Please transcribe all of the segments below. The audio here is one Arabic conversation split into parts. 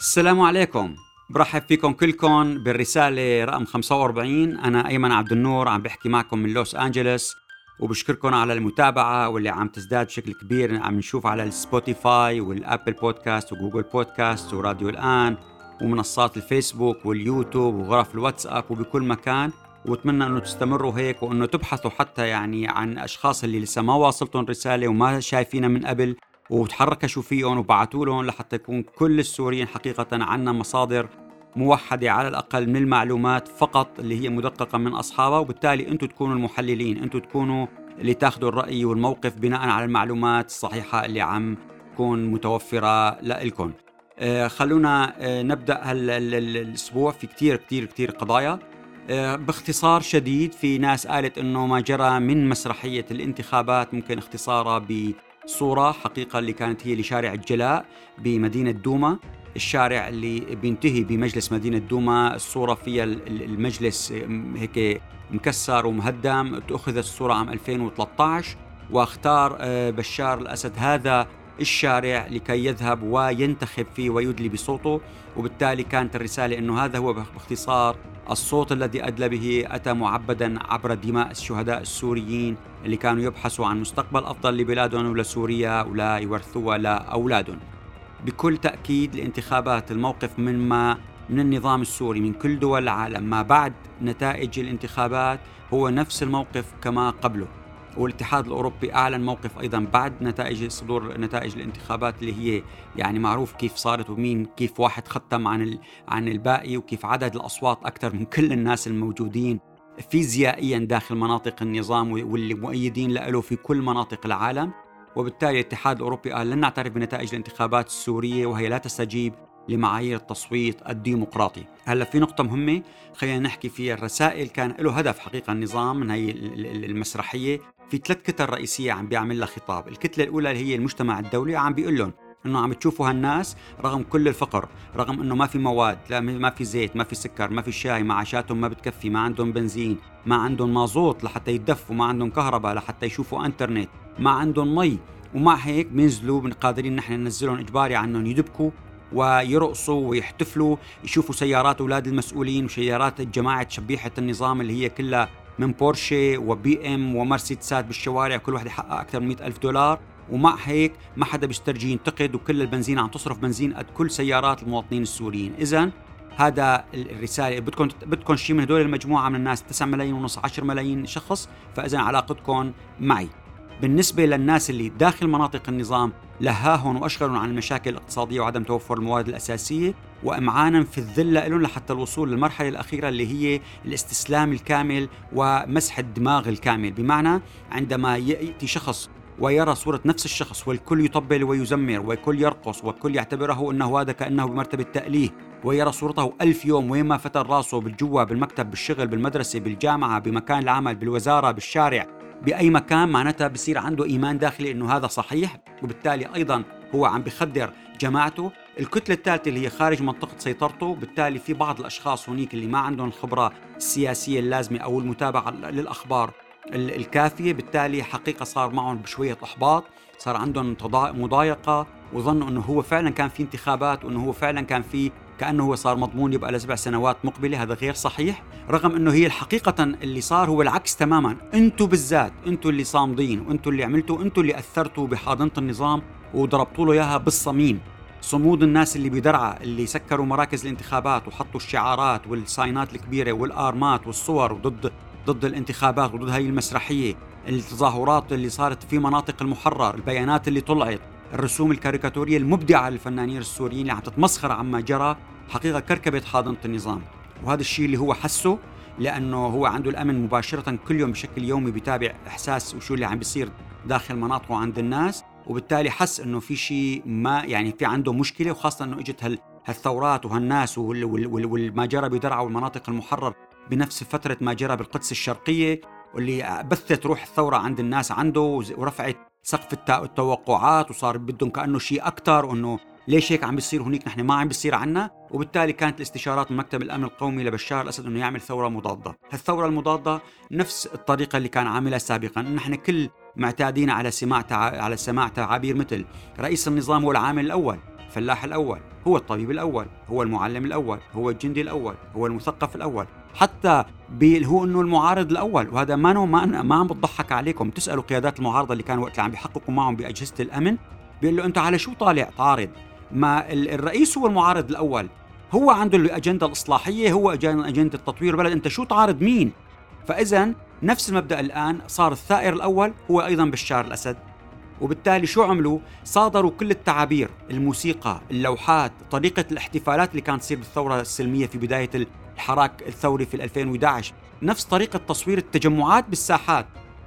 السلام عليكم. برحب فيكم كلكم بالرسالة رقم 45 أنا أيمن عبد النور عم بحكي معكم من لوس أنجلوس وبشكركم على المتابعة واللي عم تزداد بشكل كبير. عم نشوف على ال Spotify وال Apple Podcast و Google Podcast وراديو الآن ومنصات الفيسبوك واليوتيوب وغرف الواتساب وبكل مكان. وأتمنى أنه تستمروا هيك وأنه تبحثوا حتى يعني عن أشخاص اللي لسه ما واصلتهم رسالة وما شايفينها من قبل. وتحركشوا فيهم وبعتوا لهم لحتى يكون كل السوريين حقيقة عنا مصادر موحدة على الأقل من المعلومات فقط اللي هي مدققة من أصحابها وبالتالي أنتم تكونوا المحللين أنتم تكونوا اللي تاخذوا الرأي والموقف بناء على المعلومات الصحيحة اللي عم تكون متوفرة لكم آه خلونا آه نبدأ الأسبوع في كتير كتير كتير قضايا. آه باختصار شديد في ناس قالت إنه ما جرى من مسرحية الانتخابات ممكن اختصارها صورة حقيقة اللي كانت هي لشارع الجلاء بمدينة دوما. الشارع اللي بينتهي بمجلس مدينة دوما الصورة فيها المجلس هيك مكسر ومهدم. أخذت الصورة عام 2013 واختار آه، بشار الأسد هذا الشارع لكي يذهب وينتخب فيه ويدلي بصوته وبالتالي كانت الرسالة أنه هذا هو باختصار الصوت الذي أدلى به أتى معبدا عبر دماء الشهداء السوريين اللي كانوا يبحثوا عن مستقبل أفضل لبلادهم ولسوريا ولا يورثوها لأولادهم بكل تأكيد الانتخابات الموقف من ما من النظام السوري من كل دول العالم ما بعد نتائج الانتخابات هو نفس الموقف كما قبله. والاتحاد الأوروبي أعلن موقف أيضا بعد نتائج صدور نتائج الانتخابات اللي هي يعني معروف كيف صارت ومين كيف واحد ختم عن عن الباقي وكيف عدد الأصوات أكثر من كل الناس الموجودين فيزيائيا داخل مناطق النظام واللي مؤيدين له في كل مناطق العالم. وبالتالي الاتحاد الأوروبي قال لن نعترف بنتائج الانتخابات السورية وهي لا تستجيب لمعايير التصويت الديمقراطي. هلأ في نقطة مهمة خلينا نحكي فيها. الرسائل كان له هدف حقيقة النظام من هي المسرحية. في ثلاث كتل رئيسية عم بيعمل لها خطاب. الكتلة الأولى اللي هي المجتمع الدولي عم بيقول لهم إنه عم تشوفوا هالناس رغم كل الفقر رغم إنه ما في مواد لا ما في زيت ما في سكر ما في شاي معاشاتهم ما بتكفي ما عندهم بنزين ما عندهم مازوت لحتى يدفوا ما عندهم كهرباء لحتى يشوفوا إنترنت ما عندهم مي. ومع هيك بينزلوا قادرين نحن ننزلهم إجباري عنهم يدبكوا ويرقصوا ويحتفلوا يشوفوا سيارات أولاد المسؤولين وسيارات جماعة شبيحة النظام اللي هي كلها من بورشي وبي إم ومرسيدسات بالشوارع كل واحد يحقق أكثر من 100 ألف دولار. ومع هيك ما حدا بيسترجي ينتقد وكل البنزين عم تصرف بنزين قد كل سيارات المواطنين السوريين. اذا هذا الرسالة. بدكم بدكم شيء من هدول المجموعة من الناس 9 ملايين ونص 10 ملايين شخص فاذا علاقتكم معي. بالنسبة للناس اللي داخل مناطق النظام لهاهم وأشغلهم عن المشاكل الاقتصادية وعدم توفر المواد الأساسية وإمعانا في الذل لهم لحتى الوصول للمرحلة الأخيرة اللي هي الاستسلام الكامل ومسح الدماغ الكامل. بمعنى عندما يأتي شخص ويرى صورة نفس الشخص والكل يطبل ويزمر والكل يرقص والكل يعتبره أنه هذا كأنه بمرتبة تأليه ويرى صورته ألف يوم وين ما فتر راسه بالجوا بالمكتب بالشغل بالمدرسة بالجامعة بمكان العمل بالوزارة بالشارع. بأي مكان معناتها بصير عنده إيمان داخلي إنه هذا صحيح وبالتالي أيضا هو عم بخدر جماعته. الكتلة الثالثة اللي هي خارج منطقة سيطرته بالتالي في بعض الأشخاص هنيك اللي ما عندهم الخبره السياسيه اللازمة أو المتابعة للأخبار الكافية بالتالي حقيقة صار معهم بشوية إحباط صار عندهم مضايقة وظنوا إنه هو فعلا كان في انتخابات وإنه هو فعلا كان في كأنه هو صار مضمون يبقى لسبع سنوات مقبلة هذا غير صحيح. رغم إنه هي الحقيقة اللي صار هو العكس تماما. أنتم بالذات أنتم اللي صامدين وأنتم اللي عملتوا أنتم اللي أثرتوا بحاضنة النظام وضربتوا له إياها بالصميم. صمود الناس اللي بدرعة اللي سكروا مراكز الانتخابات وحطوا الشعارات والساينات الكبيرة والآرمات والصور ضد ضد الانتخابات وضد هاي المسرحية. التظاهرات اللي صارت في مناطق المحرر البيانات اللي طلعت. الرسوم الكاريكاتورية المبدعة للفنانين السوريين اللي عم تتمسخر عما جرى حقيقة كركبت حاضنة النظام. وهذا الشيء اللي هو حسه لأنه هو عنده الأمن مباشرة كل يوم بشكل يومي بيتابع إحساس وشو اللي عم بيصير داخل مناطقه عند الناس وبالتالي حس إنه في شيء ما يعني في عنده مشكلة وخاصة إنه إجت هال هالثورات وهالناس وما جرى بدرعا والمناطق المحرر بنفس فترة ما جرى بالقدس الشرقية واللي بثت روح الثورة عند الناس عنده ورفعت سقف التوقعات وصار بدهم كأنه شيء أكثر وإنه ليش هيك عم بيصير هنيك نحن ما عم بيصير عنا. وبالتالي كانت الاستشارات من مكتب الأمن القومي لبشار الأسد إنه يعمل ثورة مضادة. هالثورة المضادة نفس الطريقة اللي كان عاملها سابقا نحن كل معتادين على سماع على سماع تعابير مثل رئيس النظام هو العامل الأول الفلاح الأول هو الطبيب الأول هو المعلم الأول هو الجندي الأول هو المثقف الأول. حتى هو إنه المعارض الأول وهذا ما ما ما عم بتضحك عليكم. تسالوا قيادات المعارضة اللي كانوا وقت اللي عم بيحققوا معهم بأجهزة الأمن بيقول له انت على شو طالع تعارض ما الرئيس هو المعارض الأول هو عنده الأجندة الإصلاحية هو أجندة تطوير البلد. أنت شو تعارض مين؟ فاذا نفس المبدأ الآن صار الثائر الأول هو أيضا بشار الأسد. وبالتالي شو عملوا؟ صادروا كل التعابير، الموسيقى، اللوحات، طريقة الاحتفالات اللي كانت تصير بالثورة السلمية في بداية الحراك الثوري في 2011 نفس طريقة تصوير التجمعات بالساحات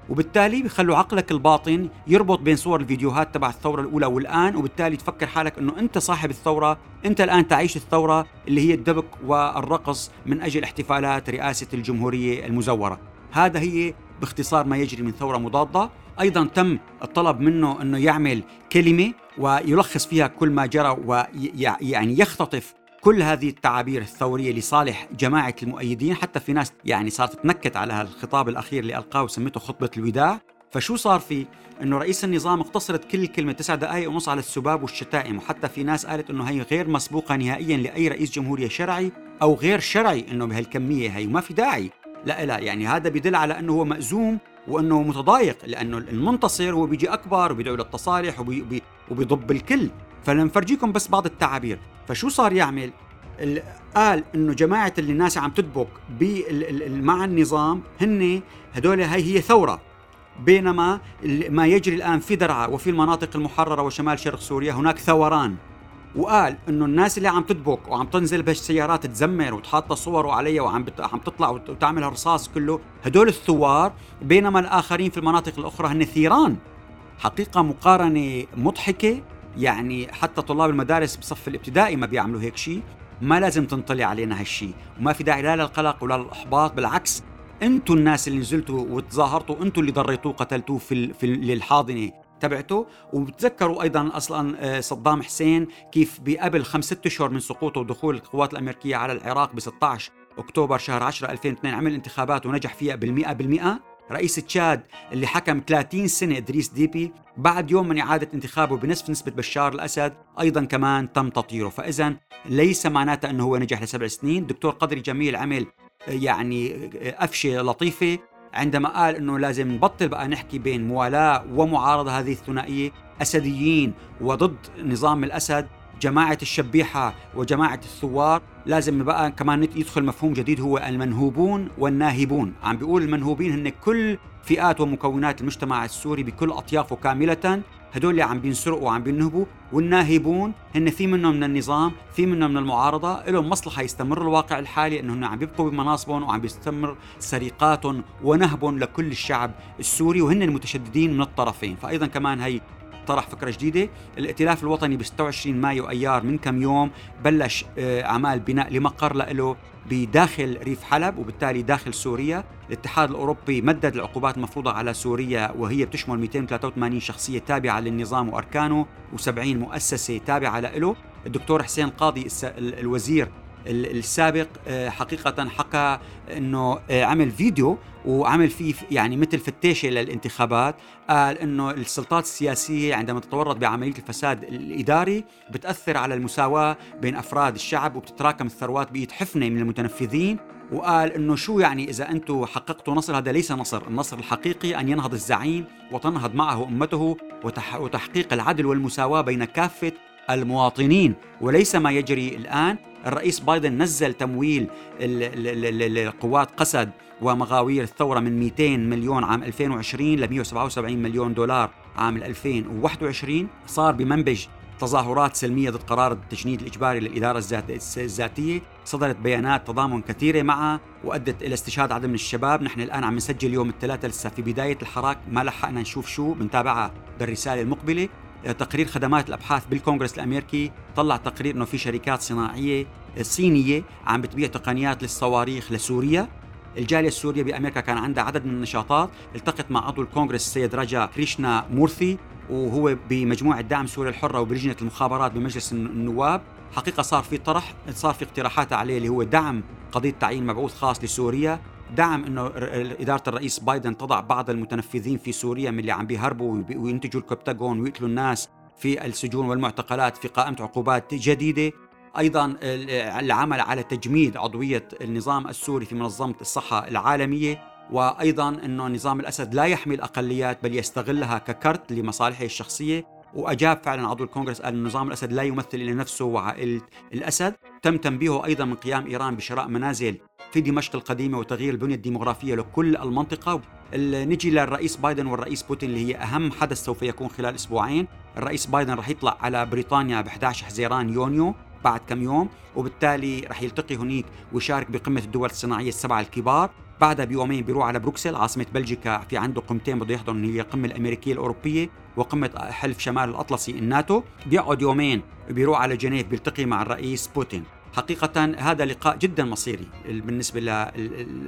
وبالتالي بيخلوا عقلك الباطن يربط بين صور الفيديوهات تبع الثورة الأولى والآن وبالتالي تفكر حالك أنه أنت صاحب الثورة أنت الآن تعيش الثورة اللي هي الدبك والرقص من أجل احتفالات رئاسة الجمهورية المزورة. هذا هي باختصار ما يجري من ثورة مضادة. أيضا تم الطلب منه أنه يعمل كلمة ويلخص فيها كل ما جرى ويعني يختطف كل هذه التعابير الثورية لصالح جماعة المؤيدين حتى في ناس يعني صارت تنكت على الخطاب الأخير اللي ألقاه وسمته خطبة الوداع. فشو صار في؟ إنه رئيس النظام اقتصرت كل كلمة تسع دقائق ونص على السباب والشتائم وحتى في ناس قالت إنه هي غير مسبوقة نهائيا لأي رئيس جمهورية شرعي أو غير شرعي إنه بهالكمية هي وما في داعي. لا لا يعني هذا بدل على إنه هو مأزوم وإنه متضايق لأنه المنتصر هو بيجي أكبر وبيدعو للتصالح وبيضب الكل. فلنفرجيكم بس بعض التعابير. فشو صار يعمل؟ قال إنه جماعة اللي الناس عم تدبك مع النظام هن هدول هي هي ثورة. بينما ما يجري الآن في درعا وفي المناطق المحررة وشمال شرق سوريا هناك ثوران. وقال إنه الناس اللي عم تدبك وعم تنزل بالسيارات تزمر وتحط صور عليها وعم بت... عم تطلع وتعمل رصاص كله هدول الثوار. بينما الآخرين في المناطق الأخرى هن ثيران. حقيقة مقارنة مضحكة. يعني حتى طلاب المدارس بصف الابتدائي ما بيعملوا هيك شيء ما لازم تنطلي علينا هالشيء وما في داعي لا للقلق ولا للإحباط بالعكس أنتم الناس اللي نزلتوا وتظاهرتوا أنتم اللي ضريتوه قتلتوه في في للحاضنة تبعته وبتذكروا أيضا أصلا آه، صدام حسين كيف بقبل خمس ست أشهر من سقوطه ودخول القوات الأمريكية على العراق ب 16 أكتوبر شهر 10 2002 عمل انتخابات ونجح فيها بالمئة بالمئة. رئيس تشاد اللي حكم 30 سنة إدريس ديبي بعد يوم من إعادة انتخابه بنصف نسبة بشار الأسد أيضا كمان تم تطهيره فإذا ليس معناته أنه هو نجح لسبع سنين. دكتور قدري جميل عمل يعني أفشة لطيفة. عندما قال إنه لازم نبطل بقى نحكي بين موالاة ومعارضة هذه الثنائية أسديين وضد نظام الأسد جماعة الشبيحة وجماعة الثوار لازم بقى كمان يدخل مفهوم جديد هو المنهوبون والناهبون. عم بيقول المنهوبين هن كل فئات ومكونات المجتمع السوري بكل أطيافه كاملة. هدول اللي عم بينسرقوا وعم بينهبوا. والناهبون هن في منهم من النظام في منهم من المعارضة. لهم مصلحة يستمر الواقع الحالي أنهم عم بيبقوا بمناصبهم وعم بيستمر سرقاتهم ونهبهم لكل الشعب السوري وهن المتشددين من الطرفين. فأيضا كمان هي طرح فكرة جديدة. الائتلاف الوطني ب 26 مايو أيار من كم يوم بلش آه، أعمال بناء لمقر له بداخل ريف حلب وبالتالي داخل سوريا. الاتحاد الأوروبي مدد العقوبات المفروضة على سوريا وهي بتشمل 283 شخصية تابعة للنظام وأركانه و70 مؤسسة تابعة له. الدكتور حسين قاضي الوزير السابق آه، حقيقة حكى إنه آه، عمل فيديو وعمل فيه يعني مثل فتيشة للانتخابات قال إنه السلطات السياسية عندما تتورط بعملية الفساد الإداري بتأثر على المساواة بين أفراد الشعب وبتتراكم الثروات بايد حفنة من المتنفذين. وقال إنه شو يعني إذا أنتم حققتوا نصر؟ هذا ليس نصر، النصر الحقيقي أن ينهض الزعيم وتنهض معه أمته وتحقيق العدل والمساواة بين كافة المواطنين. وليس ما يجري الآن الرئيس بايدن نزل تمويل القوات قسد ومغاوير الثورة من 200 مليون عام 2020 ل 177 مليون دولار عام 2021 صار بمنبج تظاهرات سلمية ضد قرار التجنيد الإجباري للإدارة الذاتية. صدرت بيانات تضامن كثيرة معها وأدت إلى استشهاد عدد من الشباب. نحن الآن عم نسجل يوم الثلاثاء لسه. في بداية الحراك ما لحقنا نشوف شو بنتابعها بالرسالة المقبلة. تقرير خدمات الأبحاث بالكونغرس الأمريكي طلع تقرير إنه في شركات صناعية صينية عم بتبيع تقنيات للصواريخ لسوريا. الجالية السورية بأمريكا كان عندها عدد من النشاطات التقت مع عضو الكونغرس السيد رجا كريشنا مورثي وهو بمجموعة دعم سوريا الحرة وبلجنة المخابرات بمجلس النواب. حقيقة صار في طرح صار في اقتراحات عليه اللي هو دعم قضية تعيين مبعوث خاص لسوريا دعم إنه إدارة الرئيس بايدن تضع بعض المتنفذين في سوريا من اللي عم بيهربوا وينتجوا الكبتاجون ويقتلوا الناس في السجون والمعتقلات في قائمة عقوبات جديدة. أيضا العمل على تجميد عضوية النظام السوري في منظمة الصحة العالمية وأيضا إنه نظام الأسد لا يحمي الأقليات بل يستغلها ككرت لمصالحه الشخصية. وأجاب فعلا عضو الكونغرس قال نظام الأسد لا يمثل الا نفسه وعائلة الأسد. تم تنبيهه أيضا من قيام إيران بشراء منازل في دمشق القديمة وتغيير البنية الديمغرافية لكل المنطقة. نجي للرئيس بايدن والرئيس بوتين اللي هي أهم حدث سوف يكون خلال أسبوعين. الرئيس بايدن رح يطلع على بريطانيا ب 11 حزيران يونيو. بعد كم يوم وبالتالي رح يلتقي هناك ويشارك بقمة الدول الصناعية السبعة الكبار. بعدها بيومين بيروح على بروكسل عاصمة بلجيكا في عنده قمتين بده يحضر هي القمة الأمريكية الأوروبية وقمة حلف شمال الأطلسي الناتو. بيقعد يومين بيروح على جنيف بيلتقي مع الرئيس بوتين. حقيقة هذا لقاء جدا مصيري بالنسبة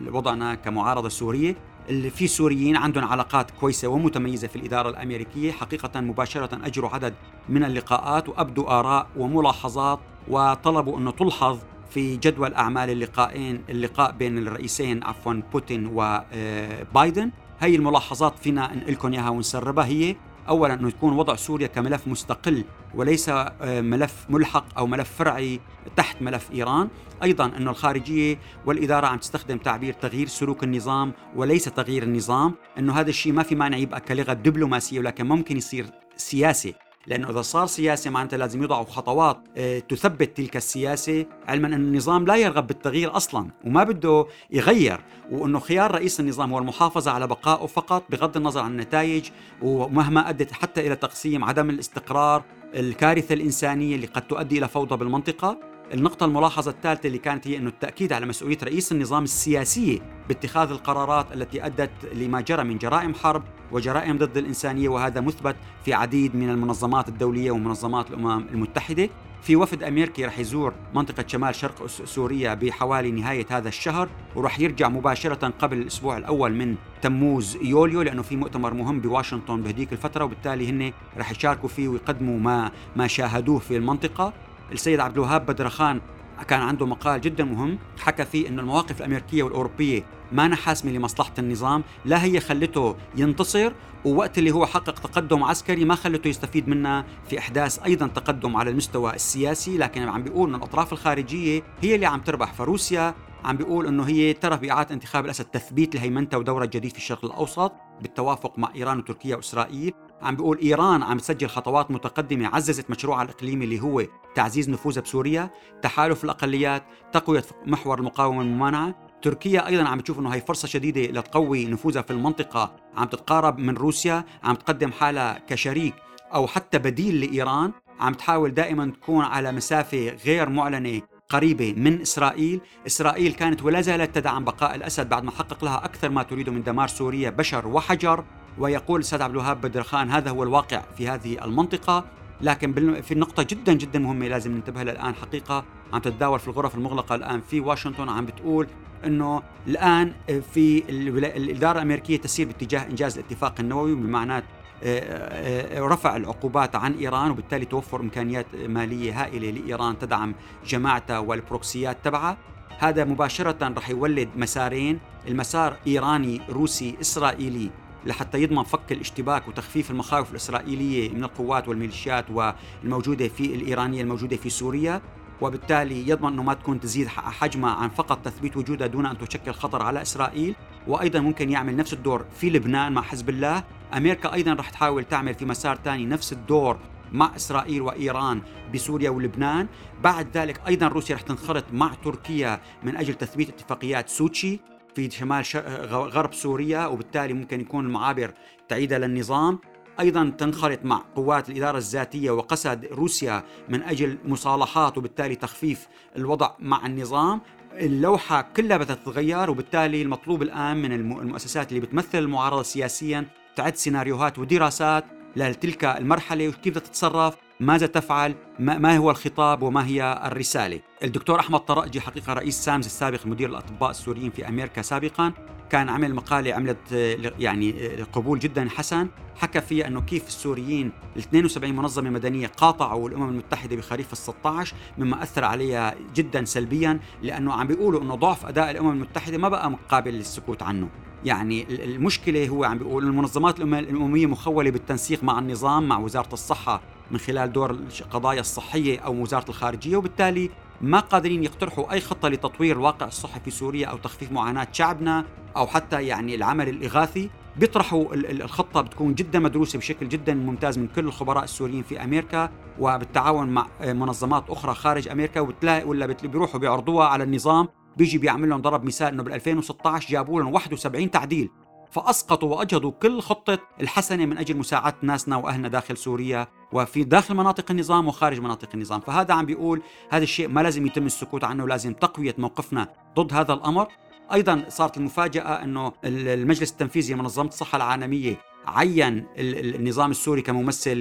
لوضعنا كمعارضة سورية. اللي في سوريين عندهم علاقات كويسة ومتميزة في الإدارة الأمريكية. حقيقة مباشرة أجروا عدد من اللقاءات وأبدوا آراء وملاحظات وطلبوا أنه تلحظ في جدول أعمال اللقاءين اللقاء بين الرئيسين عفوا بوتين وبايدن هي الملاحظات فينا نقلكم إياها ونسربها. هي اولا أنه يكون وضع سوريا كملف مستقل وليس آه، ملف ملحق أو ملف فرعي تحت ملف إيران، أيضا أنه الخارجية والإدارة عم تستخدم تعبير تغيير سلوك النظام وليس تغيير النظام، أنه هذا الشيء ما في مانع يبقى كلغة دبلوماسية ولكن ممكن يصير سياسي. لأنه إذا صار سياسة معناتها لازم يضعوا خطوات آه، تثبت تلك السياسة علما أن النظام لا يرغب بالتغيير أصلا وما بده يغير وأنه خيار رئيس النظام هو المحافظة على بقائه فقط بغض النظر عن النتائج ومهما أدت حتى إلى تقسيم عدم الاستقرار الكارثة الإنسانية اللي قد تؤدي إلى فوضى بالمنطقة. النقطة الملاحظة الثالثة اللي كانت هي أنه التأكيد على مسؤولية رئيس النظام السياسية باتخاذ القرارات التي أدت لما جرى من جرائم حرب وجرائم ضد الإنسانية وهذا مثبت في عديد من المنظمات الدولية ومنظمات الأمم المتحدة. في وفد امريكي رح يزور منطقة شمال شرق سوريا بحوالي نهاية هذا الشهر ورح يرجع مباشرة قبل الأسبوع الأول من تموز يوليو لأنه في مؤتمر مهم بواشنطن بهديك الفترة وبالتالي هن رح يشاركوا فيه ويقدموا ما ما شاهدوه في المنطقة. السيد عبد الوهاب بدرخان كان عنده مقال جدا مهم حكى فيه إنه المواقف الأمريكية والأوروبية ما حاسمه لمصلحة النظام، لا هي خلته ينتصر ووقت اللي هو حقق تقدم عسكري ما خلته يستفيد منها في إحداث أيضا تقدم على المستوى السياسي، لكن عم بيقول انه الأطراف الخارجية هي اللي عم تربح فروسيا عم بيقول إنه هي ترى بإعادة انتخاب الأسد تثبيت لهيمنته ودورة الجديد في الشرق الأوسط بالتوافق مع إيران وتركيا وإسرائيل. عم بيقول إيران عم تسجل خطوات متقدمة عززت مشروعها الاقليمي اللي هو تعزيز نفوذها بسوريا، تحالف الأقليات، تقوية محور المقاومة والممانعة، تركيا أيضا عم تشوف إنه هي فرصة شديدة لتقوي نفوذها في المنطقة، عم تتقارب من روسيا، عم تقدم حالها كشريك أو حتى بديل لإيران، عم تحاول دائما تكون على مسافة غير معلنة قريبة من إسرائيل. إسرائيل كانت ولا زالت تدعم بقاء الأسد بعد ما حقق لها أكثر ما تريد من دمار سوريا بشر وحجر. ويقول الأستاذ عبد الوهاب بدر خان هذا هو الواقع في هذه المنطقة لكن في نقطة جدا جدا مهمة لازم ننتبه لها الآن حقيقة عم تتداول في الغرف المغلقة الآن في واشنطن عم بتقول إنه الآن في الإدارة الأمريكية تسير باتجاه إنجاز الاتفاق النووي بمعنى آه، آه، رفع العقوبات عن إيران وبالتالي توفر إمكانيات مالية هائلة لإيران تدعم جماعتها والبروكسيات تبعها. هذا مباشرة رح يولد مسارين المسار إيراني روسي إسرائيلي لحتى يضمن فك الاشتباك وتخفيف المخاوف الإسرائيلية من القوات والميليشيات والموجودة في الإيرانية الموجودة في سوريا. وبالتالي يضمن إنه ما تكون تزيد حجمها عن فقط تثبيت وجودها دون أن تشكل خطر على إسرائيل. وأيضا ممكن يعمل نفس الدور في لبنان مع حزب الله. أمريكا أيضا رح تحاول تعمل في مسار ثاني نفس الدور مع إسرائيل وإيران بسوريا ولبنان. بعد ذلك أيضا روسيا رح تنخرط مع تركيا من أجل تثبيت اتفاقيات سوتشي. في شمال غرب سوريا وبالتالي ممكن يكون المعابر تعيدها للنظام. أيضا تنخرط مع قوات الإدارة الذاتية وقسد روسيا من أجل مصالحات وبالتالي تخفيف الوضع مع النظام. اللوحة كلها بدها تتغير وبالتالي المطلوب الآن من المؤسسات اللي بتمثل المعارضة سياسيا تعد سيناريوهات ودراسات لتلك المرحلة وكيف تتصرف؟ ماذا تفعل؟ ما هو الخطاب وما هي الرسالة؟ الدكتور أحمد طرقجي حقيقة رئيس سامز السابق مدير الأطباء السوريين في أمريكا سابقا. كان عمل مقالة عملت يعني قبول جدا حسن. حكى فيها إنه كيف السوريين ال 72 منظمة مدنية قاطعوا الأمم المتحدة بخريف ال 16 مما أثر عليها جدا سلبيا لأنه عم بيقولوا إنه ضعف أداء الأمم المتحدة ما بقى قابل للسكوت عنه. يعني المشكلة هو عم بيقول المنظمات الأممية مخولة بالتنسيق مع النظام مع وزارة الصحة من خلال دور القضايا الصحية أو وزارة الخارجية وبالتالي ما قادرين يقترحوا أي خطة لتطوير الواقع الصحي في سوريا أو تخفيف معاناة شعبنا أو حتى يعني العمل الإغاثي. بيطرحوا الخطة بتكون جدا مدروسة بشكل جدا ممتاز من كل الخبراء السوريين في أمريكا وبالتعاون مع منظمات أخرى خارج أمريكا وبتلاقي ولا بيروحوا بيعرضوها على النظام بيجي بيعمل لهم ضرب مثال إنه بال 2016 جابوا لهم 71 تعديل. فاسقطوا واجهضوا كل خطة الحسنة من أجل مساعدة ناسنا وأهلنا داخل سوريا وفي داخل مناطق النظام وخارج مناطق النظام، فهذا عم بيقول هذا الشيء ما لازم يتم السكوت عنه، لازم تقوية موقفنا ضد هذا الأمر. أيضا صارت المفاجأة إنه المجلس التنفيذي لمنظمه الصحة العالمية عين النظام السوري كممثل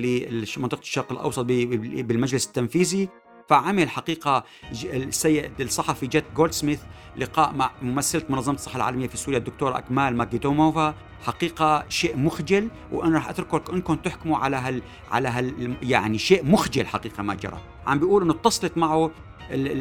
لمنطقة الشرق الأوسط بالمجلس التنفيذي فعمل حقيقة السيد الصحفي جيت جولدسميث لقاء مع ممثلة منظمة الصحة العالمية في سوريا الدكتور أكمال ماجيتوموفا حقيقة شيء مخجل وأنا رح اترككم انكم تحكموا على هال على هال يعني شيء مخجل حقيقة ما جرى. عم بيقول إنه اتصلت معه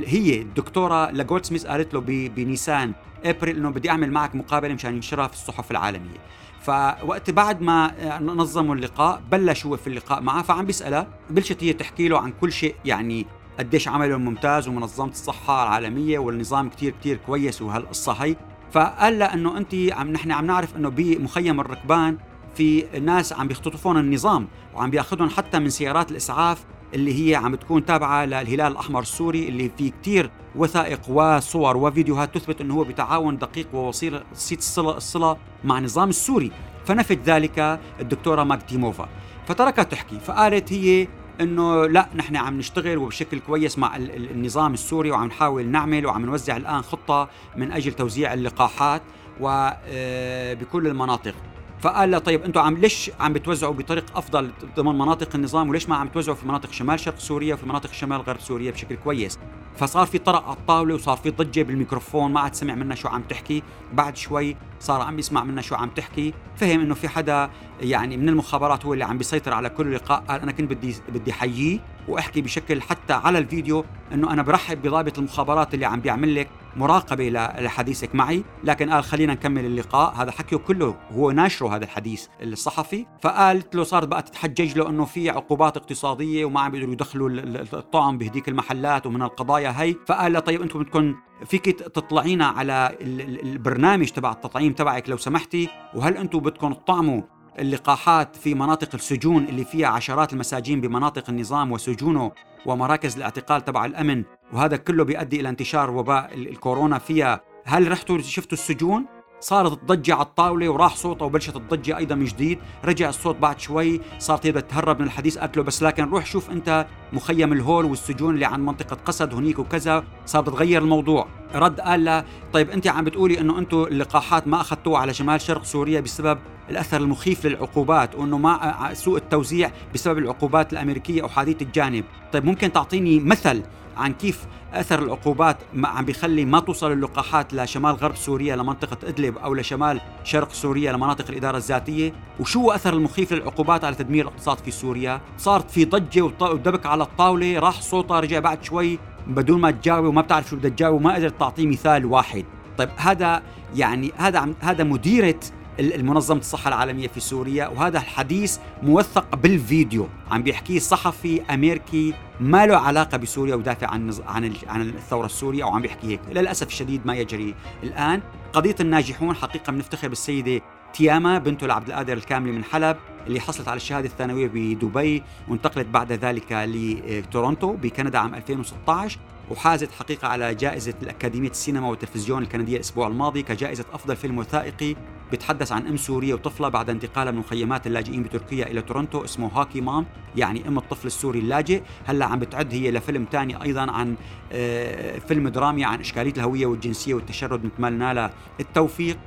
هي الدكتورة لجولدسميث قالت له بنيسان إبريل إنه بدي أعمل معك مقابلة مشان ينشرها في الصحف العالمية. فوقت بعد ما نظموا اللقاء بلش هو في اللقاء معها فعم بيسألها بلشت هي تحكي له عن كل شيء يعني قديش عملهم ممتاز ومنظمة الصحة العالمية والنظام كتير كتير كويس وهالقصة هي فقال لها إنه أنت عم نحن عم نعرف إنه بمخيم الركبان في ناس عم بيختطفون النظام وعم بيأخذهم حتى من سيارات الإسعاف اللي هي عم تكون تابعة للهلال الأحمر السوري اللي في كتير وثائق وصور وفيديوهات تثبت إنه هو بتعاون دقيق ووسيط الصله الصلة مع النظام السوري. فنفت ذلك الدكتورة ماكتيموفا فتركت تحكي. فقالت هي إنه لا نحن عم نشتغل وبشكل كويس مع النظام السوري وعم نحاول نعمل وعم نوزع الآن خطة من أجل توزيع اللقاحات وبكل آه، المناطق. فقال له طيب أنتم عم ليش عم بتوزعوا بطريق أفضل ضمن مناطق النظام وليش ما عم توزعوا في مناطق شمال شرق سوريا وفي مناطق شمال غرب سوريا بشكل كويس؟ فصار في طرق على الطاولة وصار في ضجة بالميكروفون ما عاد سمع منا شو عم تحكي. بعد شوي صار عم يسمع منا شو عم تحكي. فهم إنه في حدا يعني من المخابرات هو اللي عم بيسيطر على كل لقاء قال أنا كنت بدي بدي احييه وأحكي بشكل حتى على الفيديو إنه أنا برحب بضابط المخابرات اللي عم بيعمل لك مراقبة لحديثك معي. لكن قال خلينا نكمل اللقاء. هذا حكيه كله هو ناشره هذا الحديث الصحفي. فقالت له صارت بقى تتحجج له إنه في عقوبات اقتصادية وما عم بيقدروا يدخلوا الطعم بهديك المحلات ومن القضايا هي فقال له طيب أنتم بدكم فيك تطلعينا على البرنامج تبع التطعيم تبعك لو سمحتي. وهل أنتم بدكم تطعموا اللقاحات في مناطق السجون اللي فيها عشرات المساجين بمناطق النظام وسجونه ومراكز الاعتقال تبع الأمن وهذا كله بيؤدي إلى انتشار وباء الكورونا فيها. هل رحتوا شفتوا السجون؟ صارت الضجة على الطاولة وراح صوته وبلشت الضجة أيضا من جديد. رجع الصوت بعد شوي صارت هي تهرب من الحديث قالت له بس. لكن روح شوف أنت مخيم الهول والسجون اللي عن منطقة قسد هنيك وكذا صار تغير الموضوع. رد قال له طيب أنت عم بتقولي أنه أنتم اللقاحات ما أخذتوها على شمال شرق سوريا بسبب الأثر المخيف للعقوبات وإنه ما سوء التوزيع بسبب العقوبات الأمريكية احاديه الجانب، طيب ممكن تعطيني مثل عن كيف أثر العقوبات عم بيخلي ما توصل اللقاحات لشمال غرب سوريا لمنطقة إدلب أو لشمال شرق سوريا لمناطق الإدارة الذاتية؟ وشو أثر المخيف للعقوبات على تدمير الاقتصاد في سوريا؟ صارت في ضجة ودبك على الطاولة راح صوتها رجع بعد شوي بدون ما تجاوب وما بتعرف شو بدها تجاوب وما قدرت تعطيه مثال واحد. طيب هذا يعني هذا هذا مديرة المنظمة الصحة العالمية في سوريا وهذا الحديث موثق بالفيديو. عم بيحكيه صحفي أمريكي ما له علاقة بسوريا ودافع عن عن عن الثورة السورية أو عم بيحكي هيك. للأسف الشديد ما يجري. الآن قضية الناجحون حقيقة بنفتخر بالسيدة تياما بنته لعبد القادر الكاملي من حلب اللي حصلت على الشهادة الثانوية بدبي وانتقلت بعد ذلك لتورونتو بكندا عام 2016 وحازت حقيقة على جائزة الأكاديمية السينما والتلفزيون الكندية الأسبوع الماضي كجائزة أفضل فيلم وثائقي بيتحدث عن أم سورية وطفلة بعد انتقالها من مخيمات اللاجئين بتركيا إلى تورونتو اسمه هاكي مام يعني أم الطفل السوري اللاجئ. هلأ عم بتعد هي لفيلم ثاني أيضا عن آه، فيلم درامي عن إشكالية الهوية والجنسية والتشرد نتمنى لها التوفيق.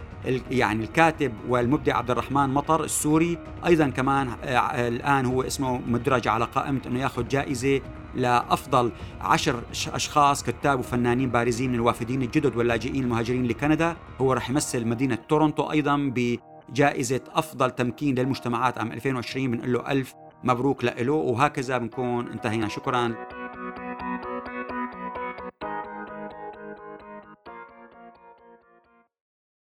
يعني الكاتب والمبدع عبد الرحمن مطر السوري. أيضا كمان آه، الآن هو اسمه مدرج على قائمة إنه يأخذ جائزة لأفضل عشر أشخاص كتاب وفنانين بارزين من الوافدين الجدد واللاجئين المهاجرين لكندا. هو رح يمثل مدينة تورونتو أيضا بجائزة أفضل تمكين للمجتمعات عام 2020 بنقول له ألف مبروك له وهكذا بنكون انتهينا. شكرا.